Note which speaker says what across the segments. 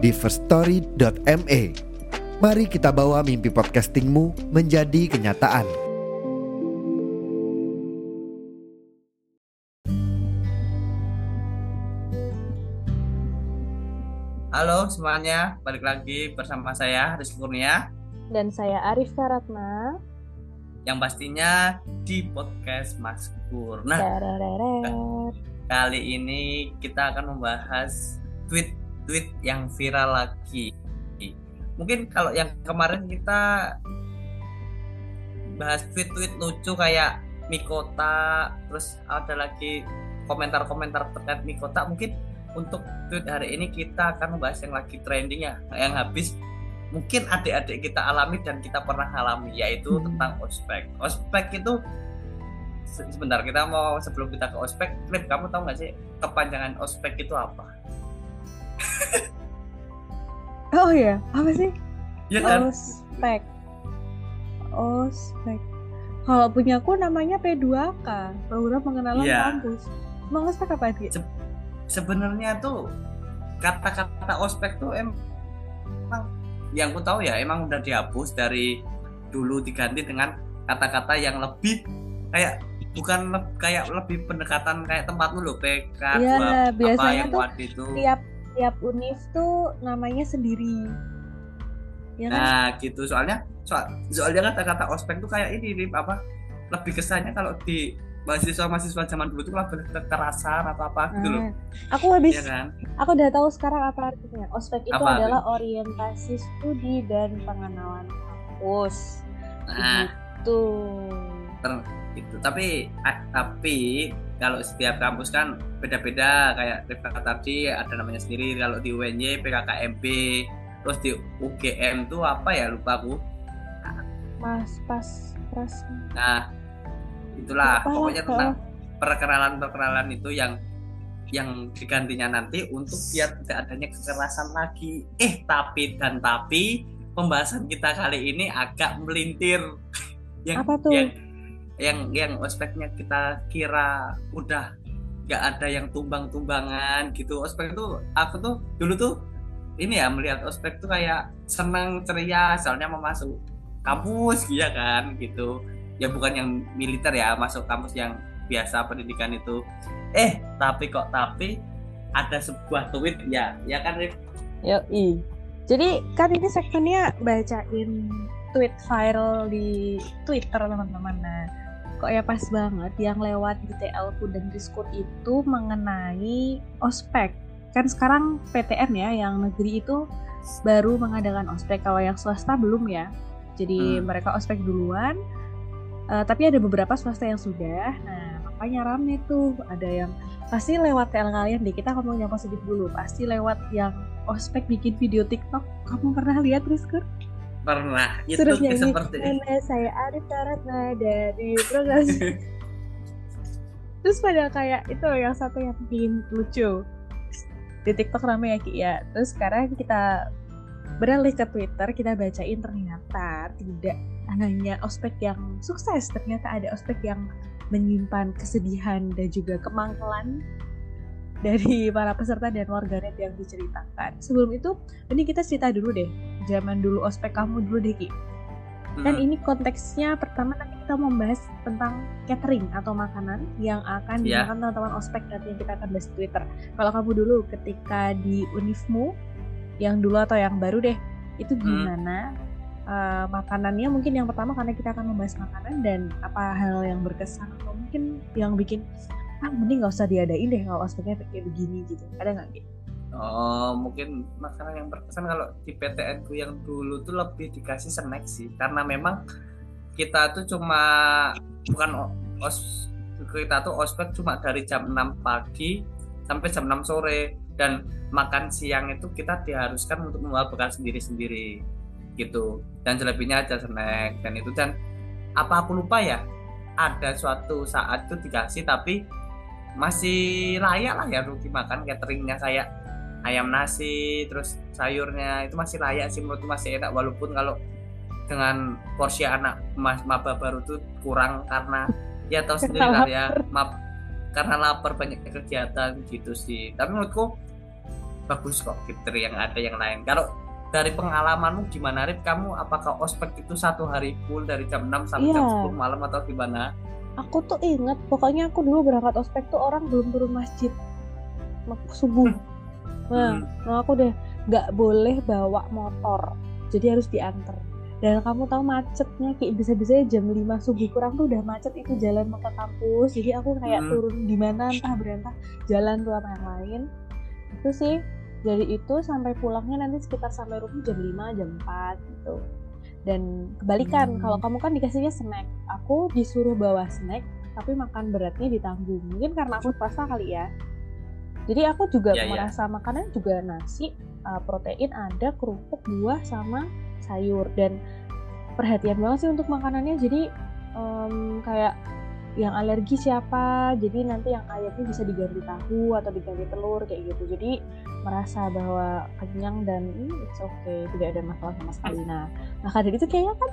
Speaker 1: di firststory.me. Mari kita bawa mimpi podcastingmu menjadi kenyataan.
Speaker 2: Halo semuanya, balik lagi bersama saya Rizky Kurnia
Speaker 3: Dan saya Arif Karatma.
Speaker 2: yang pastinya di podcast Mas Kur. Nah,
Speaker 3: Tereret.
Speaker 2: kali ini kita akan membahas tweet-tweet yang viral lagi. Mungkin kalau yang kemarin kita bahas tweet-tweet lucu kayak Mikota, terus ada lagi komentar-komentar terkait Mikota. Mungkin untuk tweet hari ini kita akan membahas yang lagi trending ya, yang habis mungkin adik-adik kita alami dan kita pernah alami yaitu
Speaker 3: Hmm.
Speaker 2: tentang ospek. Ospek itu se- sebentar kita mau sebelum kita ke ospek, Klip kamu tahu nggak sih kepanjangan ospek itu apa?
Speaker 3: Oh iya, apa sih?
Speaker 2: Ya kan?
Speaker 3: Ospek. Ospek. Kalau punya aku namanya P2K, Program Pengenalan
Speaker 2: Iya.
Speaker 3: Kampus. Emang ospek apa sih?
Speaker 2: sebenarnya tuh kata-kata ospek tuh emang yang ku tahu ya emang udah dihapus dari dulu diganti dengan kata-kata yang lebih kayak bukan le- kayak lebih pendekatan kayak tempat lu loh PK dua apa yang
Speaker 3: tuh
Speaker 2: buat itu
Speaker 3: Tiap tiap univ tuh namanya sendiri. Ya kan?
Speaker 2: nah gitu soalnya soal, soalnya kata-kata ospek tuh kayak ini Rip, apa lebih kesannya kalau di mahasiswa-mahasiswa zaman dulu tuh lebih kekerasan atau apa gitu loh
Speaker 3: Nah, aku habis
Speaker 2: ya kan
Speaker 3: aku udah tahu sekarang apa artinya. Ospek itu
Speaker 2: Apa
Speaker 3: adalah orientasi studi dan pengenalan kampus.
Speaker 2: nah
Speaker 3: Gitu.
Speaker 2: ter- gitu tapi ah, tapi kalau setiap kampus kan beda-beda kayak PKK tadi ada namanya sendiri kalau di UNY PKKMB terus di UGM tuh apa ya lupa aku
Speaker 3: Mas pas pras
Speaker 2: nah itulah
Speaker 3: Lupa lah,
Speaker 2: pokoknya
Speaker 3: Kak.
Speaker 2: tentang perkenalan-perkenalan itu yang yang digantinya nanti untuk biar tidak adanya kekerasan lagi eh tapi dan tapi pembahasan kita kali ini agak melintir yang
Speaker 3: Apa tuh?
Speaker 2: yang yang yang ospeknya kita kira udah nggak ada yang tumbang-tumbangan gitu ospek itu aku tuh dulu tuh ini ya melihat ospek tuh kayak senang ceria soalnya mau masuk kampus ya kan gitu ya bukan yang militer ya masuk kampus yang biasa pendidikan itu eh tapi kok tapi ada sebuah tweet ya ya kan Rif?
Speaker 3: Yoi. Jadi kan ini segmennya bacain tweet viral di Twitter teman-teman. Nah, kok ya pas banget yang lewat di TLku dan Discord itu mengenai ospek. Kan sekarang PTN ya yang negeri itu baru mengadakan ospek. Kalau yang swasta belum ya. Jadi
Speaker 2: Hmm.
Speaker 3: mereka ospek duluan. Eh, tapi ada beberapa swasta yang sudah. Nah, makanya rame tuh. Ada yang pasti lewat TL kalian deh. Kita ngomong yang positif dulu. Pasti lewat yang ospek bikin video TikTok. Kamu pernah lihat Rizkur?
Speaker 2: Pernah. Itu
Speaker 3: Suruh nyanyi
Speaker 2: seperti
Speaker 3: Mana saya Arif Karatna dari program Terus pada kayak itu yang satu yang bikin lucu. Di TikTok rame ya Ki ya. Terus sekarang kita beralih ke Twitter Kita bacain ternyata tidak hanya ospek yang sukses Ternyata ada ospek yang menyimpan kesedihan dan juga kemangkelan dari para peserta dan warganet yang diceritakan. Sebelum itu, ini kita cerita dulu deh. Zaman dulu ospek kamu dulu deh, Ki. Dan
Speaker 2: Hmm.
Speaker 3: ini konteksnya pertama nanti kita membahas tentang catering atau makanan yang akan
Speaker 2: Ya.
Speaker 3: dimakan teman-teman ospek nanti yang kita akan bahas di Twitter. Kalau kamu dulu ketika di univmu yang dulu atau yang baru deh, itu
Speaker 2: Hmm.
Speaker 3: gimana uh, makanannya? Mungkin yang pertama karena kita akan membahas makanan dan apa hal yang berkesan atau mungkin yang bikin ah mending nggak usah diadain deh kalau ospeknya kayak begini gitu. Ada nggak gitu?
Speaker 2: Oh, mungkin makanan yang berkesan kalau di PTN ku yang dulu tuh lebih dikasih snack sih, karena memang kita tuh cuma bukan os kita tuh ospek cuma dari jam 6 pagi sampai jam 6 sore dan makan siang itu kita diharuskan untuk membawa bekal sendiri-sendiri gitu dan selebihnya aja snack dan itu dan apa aku lupa ya ada suatu saat itu dikasih tapi masih layak lah ya rugi makan cateringnya kayak ayam nasi terus sayurnya itu masih layak sih menurutku masih enak. Walaupun kalau dengan porsi anak mas maba baru tuh kurang karena ya tahu sendiri lah ya map karena lapar banyak kegiatan gitu sih. Tapi menurutku bagus kok fitur yang ada yang lain. Kalau dari pengalamanmu gimana Rip? Kamu apakah ospek itu satu hari full dari jam 6 sampai
Speaker 3: Iya.
Speaker 2: jam 10 malam atau gimana
Speaker 3: Aku tuh inget, pokoknya aku dulu berangkat ospek tuh orang belum turun masjid subuh. Nah,
Speaker 2: Hmm.
Speaker 3: nah aku deh nggak boleh bawa motor, jadi harus diantar. Dan kamu tahu macetnya kayak bisa-bisa jam 5 subuh kurang tuh udah macet itu jalan mau ke kampus. Jadi aku kayak
Speaker 2: Hmm.
Speaker 3: turun di mana entah berantah jalan tuh sama yang lain. Itu sih dari itu sampai pulangnya nanti sekitar sampai rumah jam 5 jam 4 gitu. Dan kebalikan
Speaker 2: Hmm.
Speaker 3: kalau kamu kan dikasihnya snack, aku disuruh bawa snack tapi makan beratnya ditanggung. Mungkin karena aku swasta kali ya. Jadi aku juga
Speaker 2: Iya, iya.
Speaker 3: merasa makanan juga nasi, uh, protein ada, kerupuk, buah sama sayur dan perhatian banget sih untuk makanannya. Jadi em, kayak yang alergi siapa, jadi nanti yang ayamnya bisa diganti tahu atau diganti telur kayak gitu. Jadi merasa bahwa kenyang dan hmm, it's okay, tidak ada masalah sama sekali. Nah, maka dari itu kayaknya kan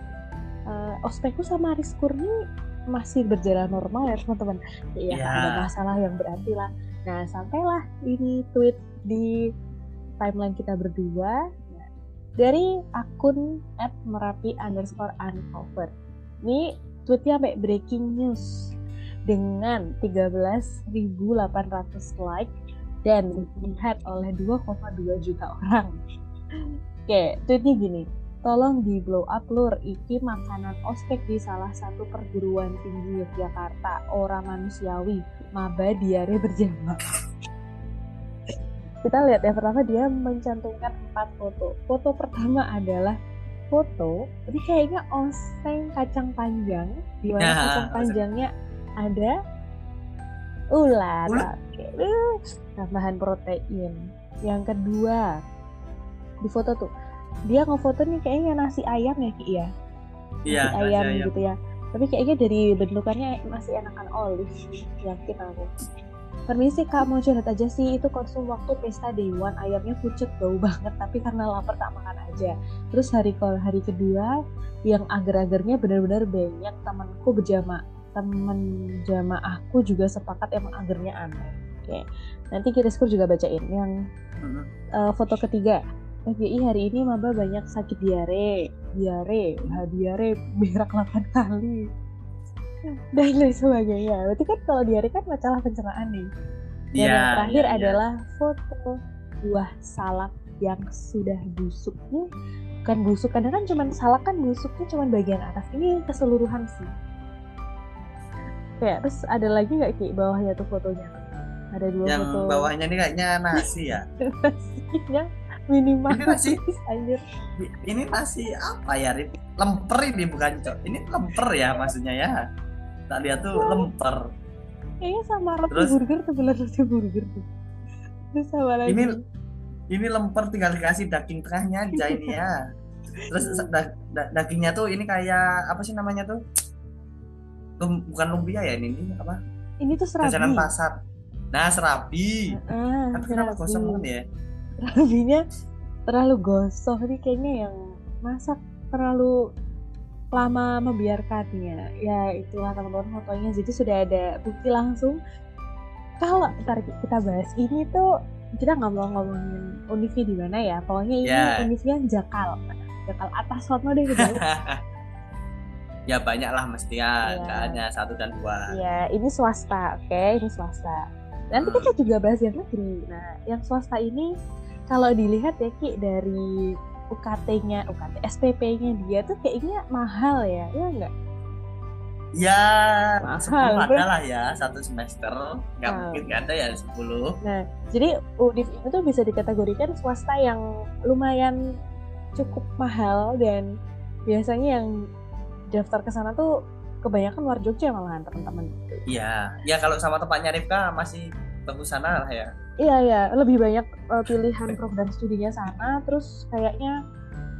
Speaker 3: uh, ospekku sama Rizkur ini masih berjalan normal ya teman-teman. Iya,
Speaker 2: Ya.
Speaker 3: ada masalah yang berarti lah. Nah, sampailah ini tweet di timeline kita berdua Nah, dari akun at merapi underscore uncovered. Ini tweetnya sampai breaking news dengan 13.800 like dan dilihat oleh 2,2 juta orang. Oke, tweetnya gini. Tolong di blow up lur, iki makanan ospek di salah satu perguruan tinggi Yogyakarta, orang manusiawi, maba diare berjamaah. Kita lihat ya, pertama dia mencantumkan empat foto. Foto pertama adalah foto, ini kayaknya oseng kacang panjang, di mana
Speaker 2: Ya,
Speaker 3: kacang panjangnya ada ulat.
Speaker 2: Ulat?
Speaker 3: Oke, uh, tambahan protein. Yang kedua, di foto tuh, dia ngefoto nih kayaknya nasi ayam ya Ki ya?
Speaker 2: Iya
Speaker 3: nasi ayam, gitu ya. Tapi kayaknya dari bentukannya masih enakan olive yakin aku. Permisi kak mau curhat aja sih. Itu konsum waktu pesta dewan ayamnya pucet bau banget. Tapi karena lapar tak makan aja. Terus hari hari kedua yang agar-agarnya benar-benar banyak temanku berjamaah temen jamaahku juga sepakat emang agarnya aneh. Oke nanti kita skor juga bacain yang. Eh, foto ketiga. FGI hari ini maba banyak sakit diare diare nah, diare berak 8 kali dan lain sebagainya. Berarti kan kalau diare kan masalah pencernaan nih. Dan
Speaker 2: Iya,
Speaker 3: yang terakhir
Speaker 2: iya, iya.
Speaker 3: adalah foto buah salak yang sudah busuk nih bukan busuk kadang kan cuman salak kan busuknya cuman bagian atas. Ini keseluruhan sih kayak terus ada lagi nggak ki bawahnya tuh fotonya? Ada dua
Speaker 2: yang
Speaker 3: foto.
Speaker 2: bawahnya ini kayaknya nasi ya?
Speaker 3: Nasinya minimal
Speaker 2: Ini nasi.
Speaker 3: anjir.
Speaker 2: Ini nasi apa ya Rip? lemper ini bukan cok. Ini lemper ya maksudnya ya? Tak lihat tuh lemper.
Speaker 3: kayaknya sama roti
Speaker 2: Terus?
Speaker 3: burger tuh bener roti burger tuh. Terus sama lagi.
Speaker 2: Ini ini lemper tinggal dikasih daging tengahnya aja ini ya. Terus da- da- dagingnya tuh ini kayak apa sih namanya tuh Lum- bukan lumpia ya ini, ini apa?
Speaker 3: Ini tuh serabi.
Speaker 2: Jajanan pasar. Nah serabi.
Speaker 3: Ah
Speaker 2: tapi kenapa gosong banget ya?
Speaker 3: Serabinya terlalu gosong ini kayaknya yang masak terlalu lama membiarkannya. Ya itulah teman-teman fotonya jadi sudah ada bukti langsung. Kalau ntar kita bahas ini tuh kita nggak mau ngomongin Univi di mana ya? Pokoknya ini
Speaker 2: Ya.
Speaker 3: Univi yang Jakal. Jakal atas sono deh gitu
Speaker 2: ya banyak lah mesti ya hanya satu dan dua
Speaker 3: Ya, ini swasta, oke, ini swasta. Nanti kita juga bahas yang negeri. Nah, yang swasta ini kalau dilihat ya Ki dari UKT-nya, UKT SPP-nya dia tuh kayaknya mahal ya, ya enggak?
Speaker 2: ya
Speaker 3: Mahal,
Speaker 2: sepuluh
Speaker 3: bro.
Speaker 2: ada lah ya satu semester nggak
Speaker 3: Mahal.
Speaker 2: mungkin nggak ada ya sepuluh
Speaker 3: Nah, jadi UNIF ini tuh bisa dikategorikan swasta yang lumayan cukup mahal dan biasanya yang daftar ke sana tuh kebanyakan luar Jogja malahan teman-teman.
Speaker 2: Iya, ya kalau sama tempatnya Rifka masih bagus sana lah ya.
Speaker 3: iya iya. Lebih banyak uh, pilihan program studinya sana terus kayaknya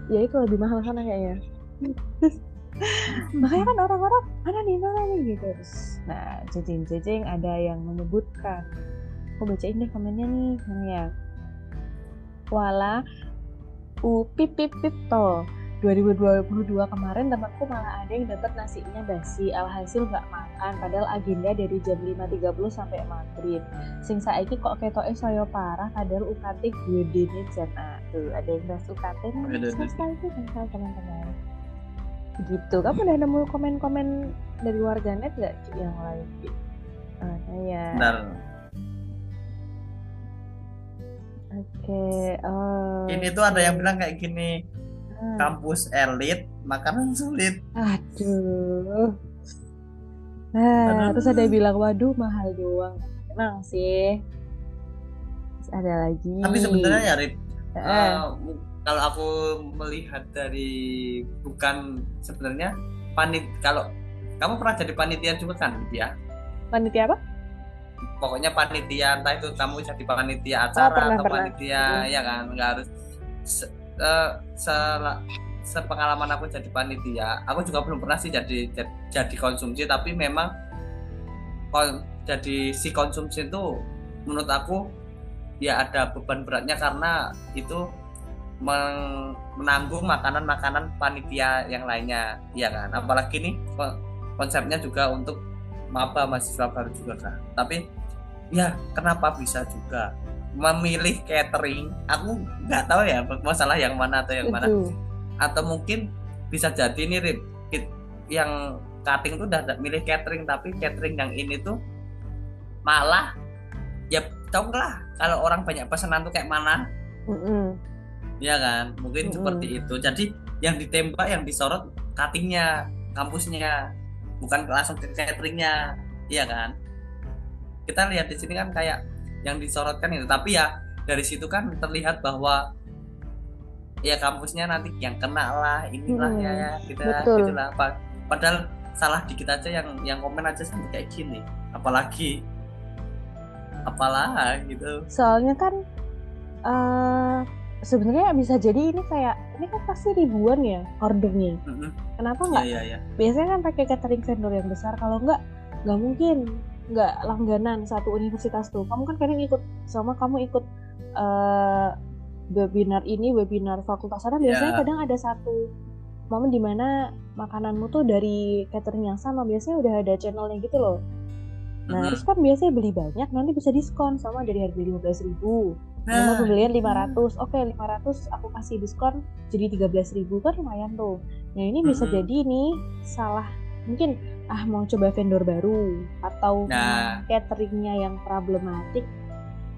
Speaker 3: ya itu lebih mahal sana kayaknya. Makanya kan orang-orang mana nih mana nih? Gitu. Terus nah jejeng ada yang menyebutkan. Aku bacain deh komennya nih ya. Wala u pip pip pip to 2022 kemarin temanku malah ada yang dapat nasinya basi alhasil nggak makan padahal agenda dari jam 5.30 sampai maghrib. Sing saiki kok ketoke saya parah padahal UKT gede nih jan ah, tuh ada yang bahas UKT nih? Itu teman-teman. Gitu. Kamu udah nemu komen-komen dari warganet nggak yang lain ah, kayak Oke, okay. oh.
Speaker 2: Ini tuh ada yang bilang kayak gini, hmm. kampus elit, makanan sulit.
Speaker 3: Aduh. Nah, terus ada yang bilang, waduh mahal doang. Emang sih. Terus ada lagi.
Speaker 2: Tapi sebenarnya ya, Rip, uh, kalau aku melihat dari bukan sebenarnya panit kalau kamu pernah jadi panitia juga kan, ya?
Speaker 3: Panitia apa?
Speaker 2: pokoknya panitia entah itu kamu jadi panitia oh, acara oh, pernah, atau pernah. panitia hmm. ya kan nggak harus uh, se, sepengalaman aku jadi panitia aku juga belum pernah sih jadi jadi, jadi konsumsi tapi memang kon, jadi si konsumsi itu menurut aku ya ada beban beratnya karena itu menanggung makanan-makanan panitia yang lainnya ya kan? Apalagi nih konsepnya juga untuk maba mahasiswa baru juga kan? Tapi ya kenapa bisa juga memilih catering aku nggak tahu ya masalah yang mana atau yang mana. Atau mungkin bisa jadi nih Rip, yang cutting tuh udah milih catering tapi catering yang ini tuh malah ya tau lah. Kalau orang banyak pesanan tuh kayak mana? Mm -hmm. ya kan? Mungkin mm -hmm. seperti itu. Jadi yang ditembak yang disorot cuttingnya kampusnya bukan langsung ke cateringnya. Iya kan? Kita lihat di sini kan kayak yang disorotkan itu tapi ya dari situ kan terlihat bahwa ya kampusnya nanti yang kena lah inilah hmm, ya, ya kita betul. gitulah padahal salah dikit aja yang yang komen aja sampai kayak gini apalagi apalah gitu
Speaker 3: soalnya kan uh, sebenarnya bisa jadi ini kayak ini kan pasti ribuan ya ordernya. Mm-hmm. Kenapa nggak? Yeah, yeah, yeah. Biasanya kan pakai catering vendor yang besar. Kalau nggak, nggak mungkin nggak langganan satu universitas tuh. Kamu kan kadang ikut sama kamu ikut uh, webinar ini, webinar fakultas sana. Biasanya yeah. kadang ada satu momen di mana makananmu tuh dari catering yang sama. Biasanya udah ada channelnya gitu loh. Nah, mm-hmm. terus kan biasanya beli banyak, nanti bisa diskon sama dari harga lima belas ribu Nah, pembelian 500. Oke, okay, 500 aku kasih diskon jadi 13.000 kan lumayan tuh. Nah, ini bisa hmm. jadi nih salah mungkin ah mau coba vendor baru atau nah. cateringnya yang problematik.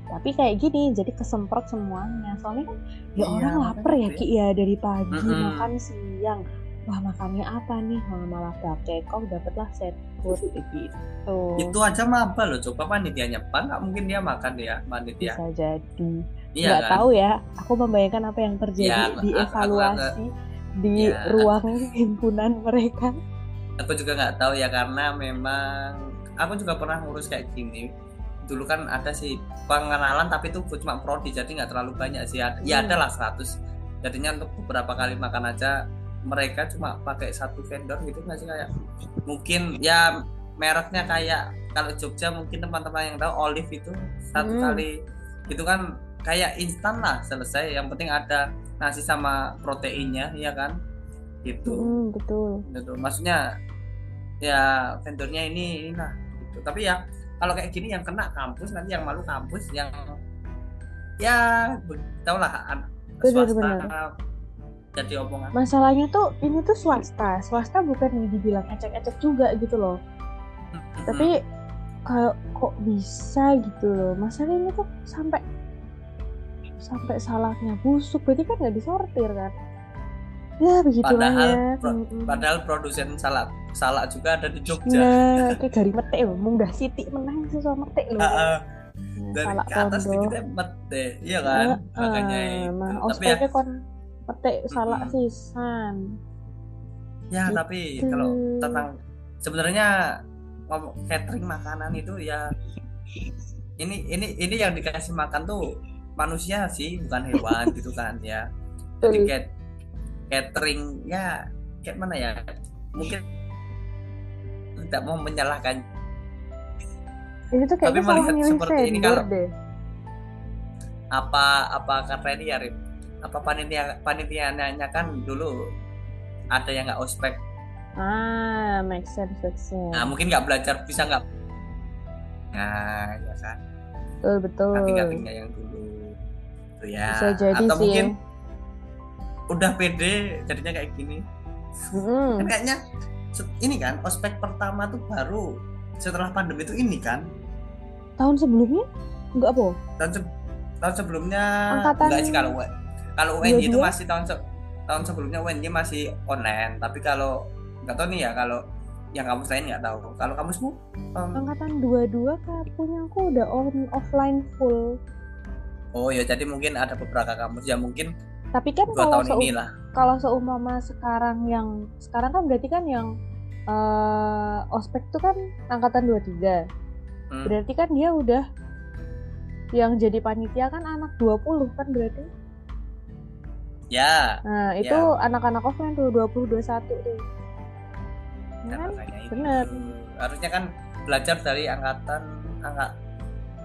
Speaker 3: Tapi kayak gini jadi kesemprot semuanya. Soalnya kan ya iya, orang lapar ya Ki ya dari pagi mm -hmm. makan siang. Wah makannya apa nih? Malah malah dapet kok dapetlah set food. Gitu.
Speaker 2: Itu aja maba loh coba panitianya. Pak nggak mungkin dia makan ya panitia.
Speaker 3: Bisa jadi. Iya, nggak kan? tahu ya aku membayangkan apa yang terjadi ya, di evaluasi di ya. ruang himpunan mereka
Speaker 2: aku juga nggak tahu ya karena memang aku juga pernah ngurus kayak gini. Dulu kan ada sih pengenalan tapi itu cuma prodi jadi nggak terlalu banyak sih. Ya, ya hmm. ada lah 100 jadinya untuk beberapa kali makan aja mereka cuma pakai satu vendor gitu nggak sih? Kayak mungkin ya mereknya kayak kalau Jogja mungkin teman-teman yang tahu Olive itu satu hmm. kali. Itu kan kayak instan lah selesai. Yang penting ada nasi sama proteinnya ya kan? Gitu.
Speaker 3: Hmm, betul.
Speaker 2: Gitu. Maksudnya ya vendornya ini, ini lah gitu. Tapi ya kalau kayak gini yang kena kampus nanti yang malu kampus yang ya tau lah swasta jadi omongan.
Speaker 3: Masalahnya tuh ini tuh swasta. Swasta bukan dibilang ecek-ecek juga gitu loh. Hmm. tapi kalau kok bisa gitu loh. Masalah ini tuh sampai sampai salahnya busuk. Berarti kan nggak disortir kan ya begitu
Speaker 2: padahal ya. pro, padahal produsen salak salak juga ada di Jogja.
Speaker 3: Nah kayak dari metek loh mung dah siti menang sih soal metek loh. Uh,
Speaker 2: dari salak ke atas kita mete iya kan? Uh, makanya itu.
Speaker 3: nah, tapi ya kon petik salah hmm. sisan.
Speaker 2: Ya gitu. tapi kalau tentang sebenarnya ngomong catering makanan itu ya ini ini ini yang dikasih makan tuh manusia sih bukan hewan gitu kan ya. Jadi
Speaker 3: Betul.
Speaker 2: kayak ya mana ya mungkin tidak mau menyalahkan
Speaker 3: Ini tuh
Speaker 2: Tapi melihat seperti ini kalau-
Speaker 3: deh.
Speaker 2: apa apa karena ini ya Rip? apa panitia panitianya kan dulu ada yang nggak ospek
Speaker 3: Ah, make sense, make sense.
Speaker 2: nah mungkin nggak belajar bisa nggak nah ya kan
Speaker 3: betul, betul.
Speaker 2: kating-katingnya yang dulu Tuh ya
Speaker 3: Bisa jadi
Speaker 2: atau
Speaker 3: sih.
Speaker 2: mungkin udah pede jadinya kayak gini
Speaker 3: Mm-mm.
Speaker 2: kan kayaknya ini kan ospek pertama tuh baru setelah pandemi itu ini kan
Speaker 3: Tahun sebelumnya? Enggak apa?
Speaker 2: tahun se- tahun sebelumnya
Speaker 3: Angkatan
Speaker 2: enggak sih kalau kalau UNY itu
Speaker 3: 22?
Speaker 2: masih tahun se- tahun sebelumnya UNY masih online tapi kalau nggak tahu nih ya kalau yang kamu lain nggak tahu kalau kamusmu um,
Speaker 3: Angkatan 22 kan punya aku udah on offline full.
Speaker 2: oh ya jadi mungkin ada beberapa kamus ya mungkin
Speaker 3: Tapi kan kalau
Speaker 2: tahun
Speaker 3: seu-
Speaker 2: inilah
Speaker 3: kalau seumpama sekarang yang sekarang kan berarti kan yang eh, ospek tuh kan angkatan 23.
Speaker 2: Hmm.
Speaker 3: Berarti kan dia udah yang jadi panitia kan anak 20 kan berarti.
Speaker 2: ya
Speaker 3: Nah, itu
Speaker 2: Ya.
Speaker 3: anak-anak offline tuh 20 21 tuh. Ya
Speaker 2: kan
Speaker 3: kan? bener.
Speaker 2: harusnya kan belajar dari angkatan angkat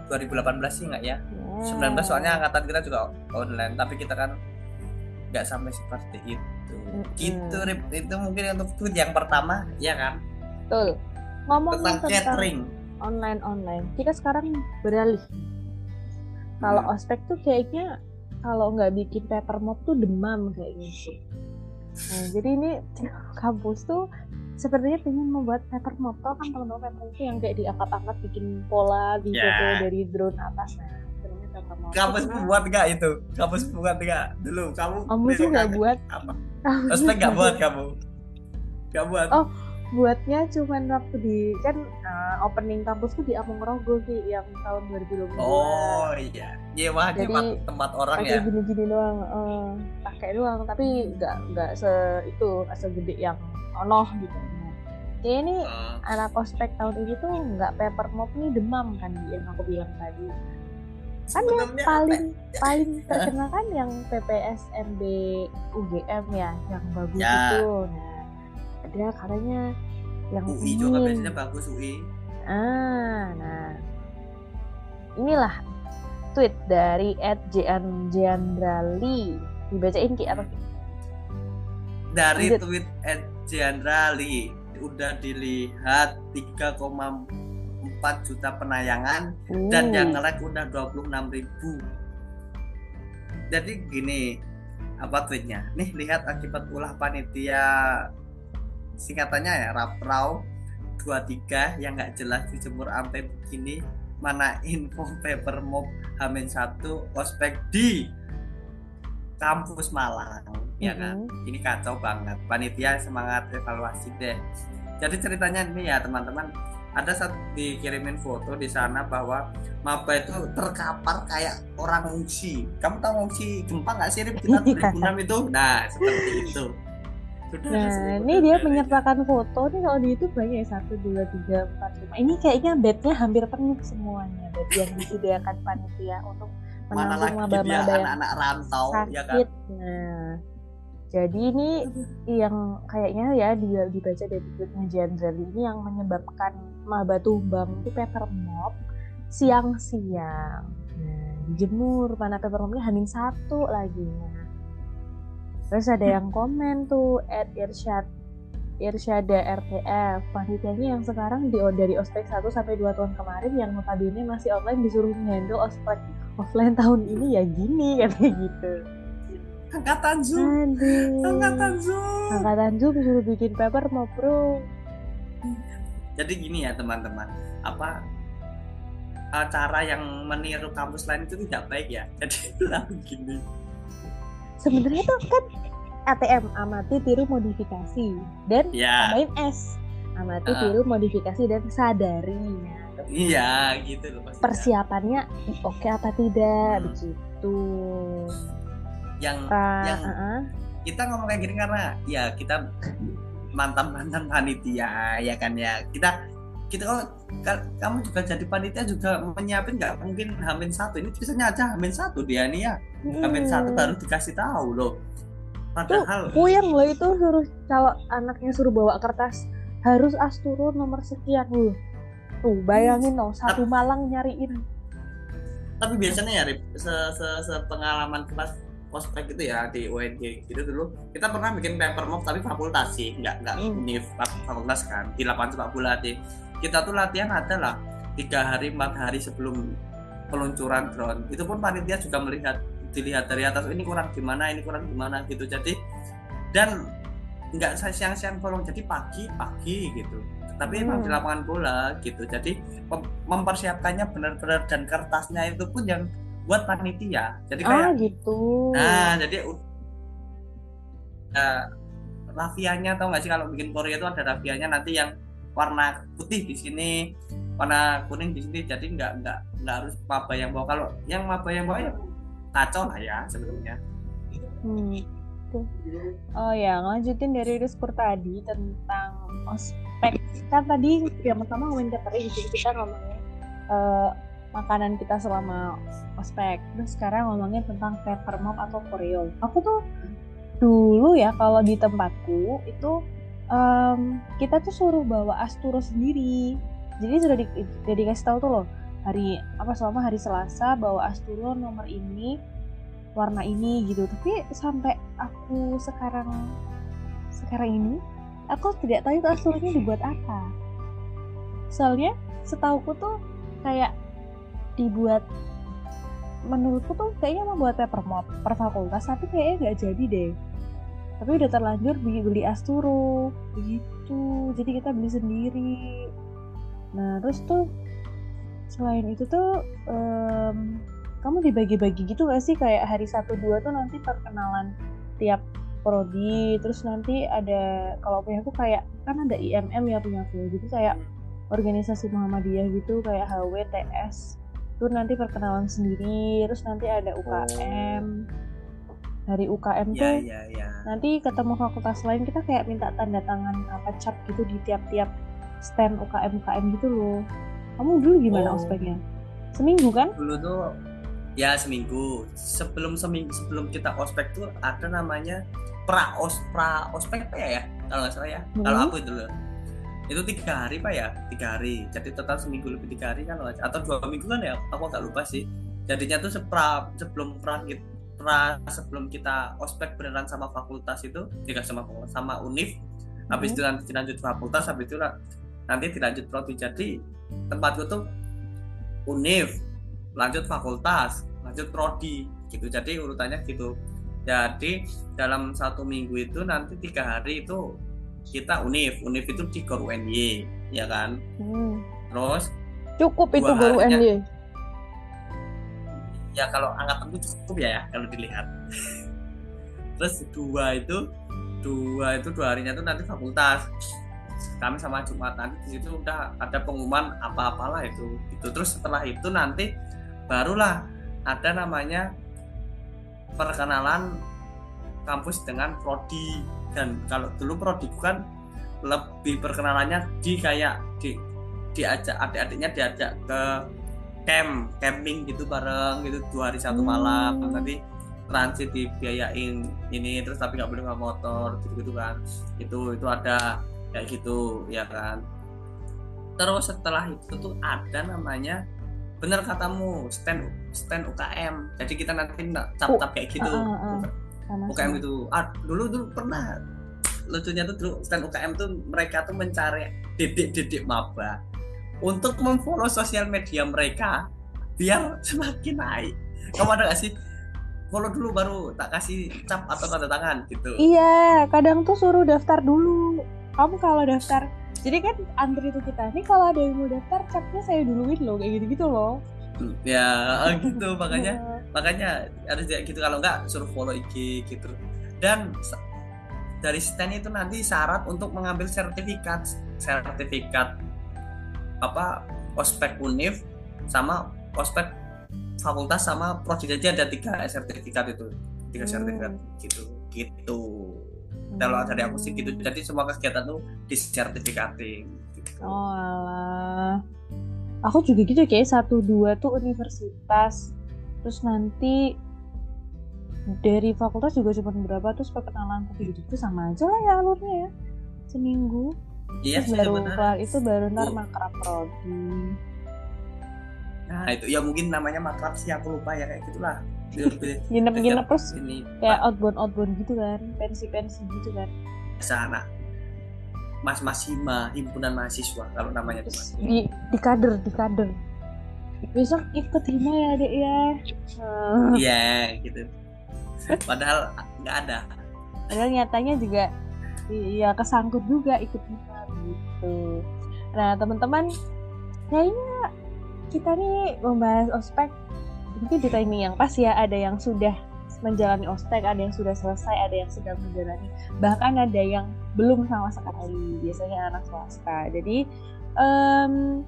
Speaker 2: 2018 sih nggak ya
Speaker 3: Ya.
Speaker 2: 19 soalnya angkatan kita juga online tapi kita kan nggak sampai seperti itu
Speaker 3: Mm-mm.
Speaker 2: gitu Rip. itu mungkin untuk tweet yang pertama ya kan
Speaker 3: Betul. Ngomongin
Speaker 2: tentang
Speaker 3: tentang,
Speaker 2: catering
Speaker 3: online online, kita sekarang beralih. Kalau
Speaker 2: Hmm.
Speaker 3: ospek tuh kayaknya kalau nggak bikin paper mop tuh demam kayaknya. Nah, jadi ini kampus tuh sepertinya pengen membuat paper mop. Tau kan teman-teman paper tuh yang kayak diangkat-angkat bikin pola di
Speaker 2: Ya.
Speaker 3: foto dari drone atas. Nah, Itu
Speaker 2: buat nggak itu? Kamu buat nggak? Dulu kamu
Speaker 3: Kamu sih nggak buat.
Speaker 2: apa? Ospek nggak buat kamu? Nggak buat?
Speaker 3: Oh, buatnya cuman waktu di kan uh, opening kampus tuh di Among Rogo sih yang tahun 2022.
Speaker 2: oh iya. Nyewa
Speaker 3: Jadi,
Speaker 2: nyewa tempat orang ya.
Speaker 3: gini-gini doang eh, pakai doang tapi nggak nggak se itu nggak segede yang onoh gitu. Kayak ini
Speaker 2: Eh,
Speaker 3: anak ospek tahun ini tuh nggak paper mop nih demam kan Di, yang aku bilang tadi kan yang paling paling terkenal kan yang PPSMB UGM ya yang bagus
Speaker 2: Ya.
Speaker 3: itu nah ada katanya yang
Speaker 2: UI juga
Speaker 3: ingin
Speaker 2: biasanya bagus UI
Speaker 3: Ah, nah. Inilah tweet dari @jeandrali. Dibacain Ki apa?
Speaker 2: Dari
Speaker 3: Lanjut.
Speaker 2: tweet Ed Jendrali udah dilihat 3,4 juta penayangan dan
Speaker 3: Uh,
Speaker 2: yang like udah 26 ribu. Jadi gini apa tweetnya? Nih lihat akibat ulah panitia singkatannya ya Raprau 23 yang nggak jelas dijemur sampai begini mana info paper mob Hamin 1 ospek di kampus Malang ya kan?
Speaker 3: Mm-mm.
Speaker 2: ini kacau banget. Panitia semangat evaluasi deh. Jadi ceritanya ini ya teman-teman ada saat dikirimin foto di sana bahwa maba itu terkapar kayak orang ngungsi kamu tahu ngungsi gempa nggak sih Rip? kita
Speaker 3: Iya.
Speaker 2: 2006 itu nah seperti itu Sudah,
Speaker 3: Nah, ini dia menyertakan foto nih kalau di YouTube banyak ya satu dua tiga empat lima. Ini kayaknya bednya hampir penuh semuanya bed yang disediakan panitia untuk menampung maba-maba yang
Speaker 2: anak-anak rantau ya kan
Speaker 3: sakit. Nah, jadi ini yang kayaknya ya dibaca dari tweetnya Jendrali ini yang menyebabkan maba tumbang itu paper mop siang-siang. Nah, dijemur mana paper mopnya hamin satu lagi. Terus ada yang komen tuh at Irsyad Irsyada RTF panitianya yang sekarang di dari ospek 1 sampai 2 tahun kemarin yang notabene masih online disuruh handle ospek offline tahun ini ya gini katanya gitu
Speaker 2: angkatan zoom.
Speaker 3: Aduh.
Speaker 2: Angkatan zoom.
Speaker 3: Angkatan zoom suruh bikin paper mau bro.
Speaker 2: Jadi gini ya teman-teman. Apa eh, cara yang meniru kampus lain itu tidak baik ya? Jadi lalu gini.
Speaker 3: Sebenarnya tuh kan ATM amati tiru modifikasi dan
Speaker 2: ya
Speaker 3: tambahin S. Amati
Speaker 2: Ah.
Speaker 3: tiru modifikasi dan sadari.
Speaker 2: Iya gitu loh pasti
Speaker 3: persiapannya oke apa tidak?
Speaker 2: Hmm.
Speaker 3: begitu
Speaker 2: yang
Speaker 3: Pra-
Speaker 2: yang
Speaker 3: uh-uh.
Speaker 2: kita ngomong kayak gini karena ya kita mantan mantan panitia ya kan ya. Kita kita kok kal- kamu juga jadi panitia juga menyiapin nggak? Mungkin hamin satu. Ini biasanya aja hamin satu dia nih ya. Hamin satu
Speaker 3: Hmm.
Speaker 2: baru dikasih tahu loh. Padahal
Speaker 3: puyeng loh itu suruh kalau anaknya suruh bawa kertas harus as turun nomor sekian loh. Tuh bayangin loh satu Malang nyariin.
Speaker 2: Tapi biasanya ya Rip, se, se, se pengalaman kelas ospek gitu ya di UNG gitu dulu. Kita pernah bikin paper mock tapi fakultas sih nggak nggak
Speaker 3: Hmm.
Speaker 2: univ fak- fakultas kan di lapangan sepak bola deh kita tuh latihan ada lah tiga hari empat hari sebelum peluncuran drone. Itu pun panitia juga melihat dilihat dari atas ini kurang gimana ini kurang gimana gitu. Jadi dan nggak saya siang-siang bolong jadi pagi pagi gitu. Tapi emang
Speaker 3: Hmm.
Speaker 2: di lapangan bola gitu. Jadi mem- mempersiapkannya benar-benar dan kertasnya itu pun yang buat panitia. Jadi kayak
Speaker 3: ah gitu.
Speaker 2: Nah jadi uh, rafianya tau nggak sih kalau bikin Korea itu ada rafianya nanti yang warna putih di sini warna kuning di sini. Jadi nggak nggak nggak harus maba yang bawa kalau yang maba yang bawa ya kacau lah ya sebetulnya.
Speaker 3: Hmm, tuh. Oh ya, lanjutin dari diskur tadi tentang ospek. Kan tadi yang pertama ngomongin catering, jadi kita ngomongin eh, makanan kita selama ospek. Terus sekarang ngomongin tentang paper mop atau koreo. Aku tuh dulu ya kalau di tempatku itu em, kita tuh suruh bawa asturo sendiri. Jadi sudah di, udah dikasih tahu tuh loh hari apa selama hari Selasa bawa asturo nomor ini warna ini gitu tapi sampai aku sekarang sekarang ini aku tidak tahu itu asurnya dibuat apa soalnya setauku tuh kayak dibuat menurutku tuh kayaknya mau buat paper mop per fakultas tapi kayaknya nggak jadi deh. Tapi udah terlanjur beli beli asturo begitu. Jadi kita beli sendiri. Nah terus tuh selain itu tuh em, kamu dibagi-bagi gitu gak sih? Kayak hari satu dua tuh nanti perkenalan tiap prodi terus nanti ada kalau punya aku kayak kan ada IMM ya punya aku. Jadi kayak organisasi Muhammadiyah gitu kayak HWTS itu nanti perkenalan sendiri terus nanti ada UKM dari UKM tuh
Speaker 2: ya ya ya.
Speaker 3: nanti ketemu fakultas lain kita kayak minta tanda tangan apa cap gitu di tiap-tiap stand UKM UKM gitu loh. Kamu dulu gimana
Speaker 2: Oh.
Speaker 3: ospeknya? Seminggu kan?
Speaker 2: Dulu tuh ya seminggu. Sebelum seminggu sebelum kita ospek tuh ada namanya pra os pra ospek apa ya ya kalau nggak salah ya.
Speaker 3: Hmm.
Speaker 2: kalau aku dulu itu tiga hari pak ya? Tiga hari. Jadi total seminggu lebih tiga hari kan atau dua minggu kan ya? Aku agak lupa sih. Jadinya tuh sepra sebelum pra, pra sebelum kita ospek beneran sama fakultas itu tidak sama sama univ habis
Speaker 3: Hmm.
Speaker 2: itu nanti dilanjut fakultas habis itu nanti dilanjut prodi. Jadi tempatku tuh univ lanjut fakultas lanjut prodi gitu. Jadi urutannya gitu. Jadi dalam satu minggu itu nanti tiga hari itu kita univ univ itu di Gor UNY ya kan
Speaker 3: Hmm.
Speaker 2: terus
Speaker 3: Cukup itu guru
Speaker 2: harinya.
Speaker 3: NY.
Speaker 2: ya kalau angkatan itu cukup ya, ya kalau dilihat terus dua itu dua itu dua harinya itu nanti fakultas kami sama Jumat nanti di situ udah ada pengumuman apa-apalah itu itu terus setelah itu nanti barulah ada namanya perkenalan kampus dengan prodi. Dan kalau dulu prodi kan lebih perkenalannya di kayak di diajak adik-adiknya diajak ke camp camping gitu bareng gitu dua hari satu malam.
Speaker 3: Hmm.
Speaker 2: nanti transit dibiayain ini terus tapi nggak boleh bawa motor gitu gitu kan. Itu itu ada kayak gitu ya kan. Terus setelah itu tuh ada namanya bener katamu stand stand UKM jadi kita nanti cap cap kayak gitu.
Speaker 3: Sama
Speaker 2: UKM itu ah dulu dulu pernah lucunya tuh dulu stand UKM tuh mereka tuh mencari didik-didik maba untuk memfollow sosial media mereka biar semakin naik kamu ada gak sih follow dulu baru tak kasih cap atau tanda tangan gitu
Speaker 3: Iya, kadang tuh suruh daftar dulu. Kamu kalau daftar, jadi kan antri itu kita. Nih kalau ada yang mau daftar, capnya saya duluin loh, kayak gitu-gitu loh.
Speaker 2: ya gitu makanya
Speaker 3: Iya.
Speaker 2: Makanya harus kayak gitu kalau enggak suruh follow IG gitu. Dan dari stand itu nanti syarat untuk mengambil sertifikat. Sertifikat apa ospek univ sama ospek fakultas sama prodi jadi ada tiga sertifikat itu tiga
Speaker 3: Hmm.
Speaker 2: sertifikat gitu gitu. Kalau dari aku sih gitu. Jadi semua kegiatan tuh disertifikatin gitu.
Speaker 3: Oh alah. Aku juga gitu kayak satu dua tuh universitas. Terus nanti dari fakultas juga cuma berapa terus perkenalan gitu gitu sama aja lah ya alurnya ya. Seminggu.
Speaker 2: Iya
Speaker 3: terus baru kelar itu baru ntar
Speaker 2: Oh.
Speaker 3: makrab prodi
Speaker 2: nah itu ya mungkin namanya makrab sih aku lupa ya kayak gitulah. Lebih
Speaker 3: nginep-nginep terus
Speaker 2: ini
Speaker 3: kayak outbound outbound gitu kan pensi pensi gitu kan.
Speaker 2: Anak. Mas mas hima himpunan mahasiswa kalau namanya
Speaker 3: terus di di kader di kader besok ikut hima ya dek ya. Nah,
Speaker 2: iya gitu. Padahal nggak ada.
Speaker 3: Padahal nyatanya juga iya kesangkut juga ikut hima gitu. Nah teman-teman kayaknya kita nih membahas ospek. Mungkin di timing yang pas ya ada yang sudah menjalani ospek ada yang sudah selesai ada yang sedang menjalani. Bahkan ada yang belum sama sekali. Biasanya anak swasta. Jadi em,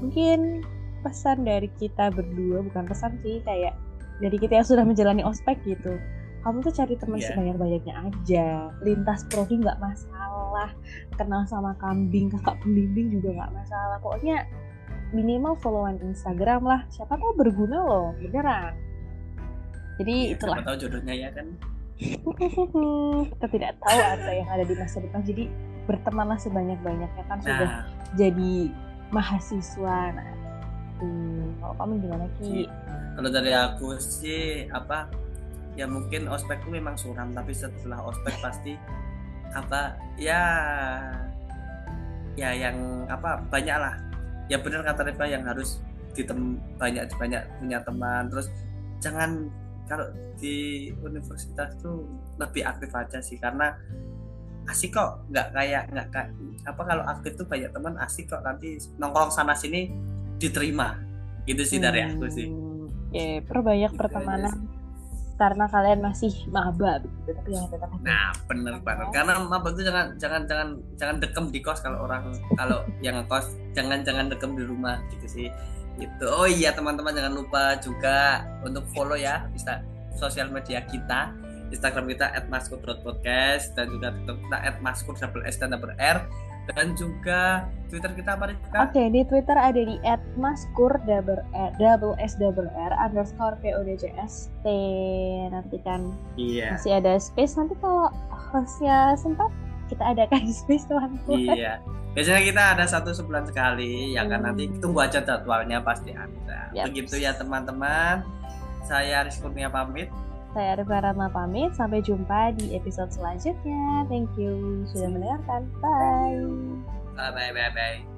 Speaker 3: mungkin pesan dari kita berdua bukan pesan sih kayak dari kita yang sudah menjalani ospek gitu. Kamu tuh cari teman
Speaker 2: Iya.
Speaker 3: sebanyak-banyaknya aja. Lintas prodi nggak masalah. Kenal sama kambing kakak pembimbing juga nggak masalah. Pokoknya minimal followan Instagram lah. Siapa tahu berguna loh beneran. Jadi
Speaker 2: Ya,
Speaker 3: itulah.
Speaker 2: siapa tahu jodohnya ya kan?
Speaker 3: Kita tidak tahu apa yang ada di masa depan. Jadi bertemanlah sebanyak-banyaknya kan. Sudah
Speaker 2: nah.
Speaker 3: jadi mahasiswa. Nah hmm, kalau kamu gimana ki?
Speaker 2: Kalau dari aku sih apa ya mungkin ospek tuh memang suram tapi setelah ospek pasti apa ya ya yang apa banyak lah. Ya benar kata Reva yang harus ditem banyak banyak punya teman. Terus jangan kalau di universitas tuh lebih aktif aja sih karena asik kok. Nggak kayak nggak kayak apa kalau aktif tuh banyak teman asik kok. Nanti nongkrong sana sini diterima gitu sih dari aku sih
Speaker 3: Hmm, ya perbanyak
Speaker 2: Gitu
Speaker 3: pertemanan karena kalian masih maba begitu tapi ya tetap
Speaker 2: Nah, bener banget. Karena mabak itu jangan jangan jangan jangan dekem di kos kalau orang kalau yang ngekos jangan jangan dekem di rumah gitu sih. Gitu. Oh iya teman-teman jangan lupa juga untuk follow ya bisa sosial media kita. Instagram kita @maskud.podcast dan juga TikTok kita @maskud double S dan double R dan juga Twitter kita apa Rifka?
Speaker 3: Oke, di Twitter ada di @maskur double R- double S double R underscore PODCST. Nanti kan
Speaker 2: Iya.
Speaker 3: masih ada space nanti kalau hostnya sempat kita adakan space teman-teman.
Speaker 2: Iya. Biasanya kita ada satu sebulan sekali, ya kan nanti
Speaker 3: Hmm.
Speaker 2: tunggu aja jadwalnya pasti ada.
Speaker 3: Yap.
Speaker 2: Begitu ya teman-teman. Saya Rizky Kurnia pamit.
Speaker 3: Saya Arifah Ratna pamit. Sampai jumpa di episode selanjutnya. Thank you sudah mendengarkan. Bye.
Speaker 2: Bye bye bye bye.